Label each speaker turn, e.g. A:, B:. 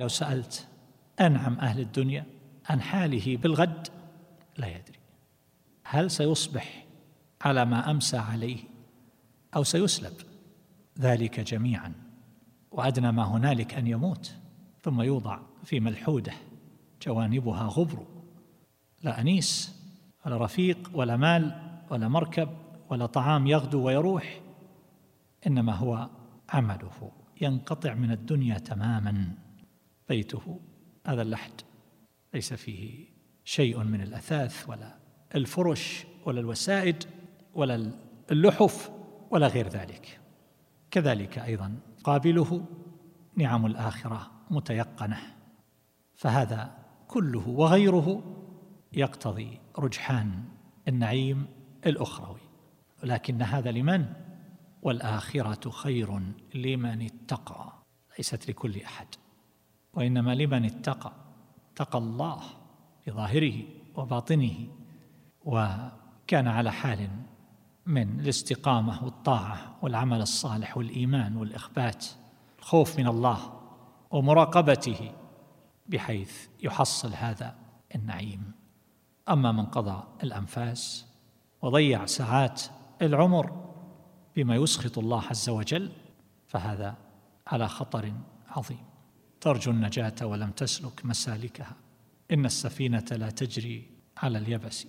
A: لو سألت أنعم أهل الدنيا عن حاله بالغد لا يدري. هل سيصبح على ما أمسى عليه أو سيسلب؟ ذلك جميعا وأدنى ما هنالك أن يموت ثم يوضع في ملحودة جوانبها غبر. لا أنيس ولا رفيق ولا مال ولا مركب ولا طعام يغدو ويروح إنما هو عمله ينقطع من الدنيا تماما. بيته. هذا اللحد ليس فيه شيء من الأثاث ولا الفرش ولا الوسائد ولا اللحف ولا غير ذلك. كذلك أيضا قابله نعم الآخرة متيقنة. فهذا كله وغيره يقتضي رجحان النعيم الأخروي. ولكن هذا لمن؟ والآخرة خير لمن اتقى ليست لكل أحد. وإنما لمن اتقى اتقى الله بظاهره وباطنه وكان على حال من الاستقامة والطاعة والعمل الصالح والإيمان والإخبات الخوف من الله ومراقبته بحيث يحصل هذا النعيم. أما من قضى الأنفاس وضيع ساعات العمر بما يسخط الله عز وجل فهذا على خطر عظيم. ترجو النجاة ولم تسلك مسالكها. إن السفينة لا تجري على اليبس.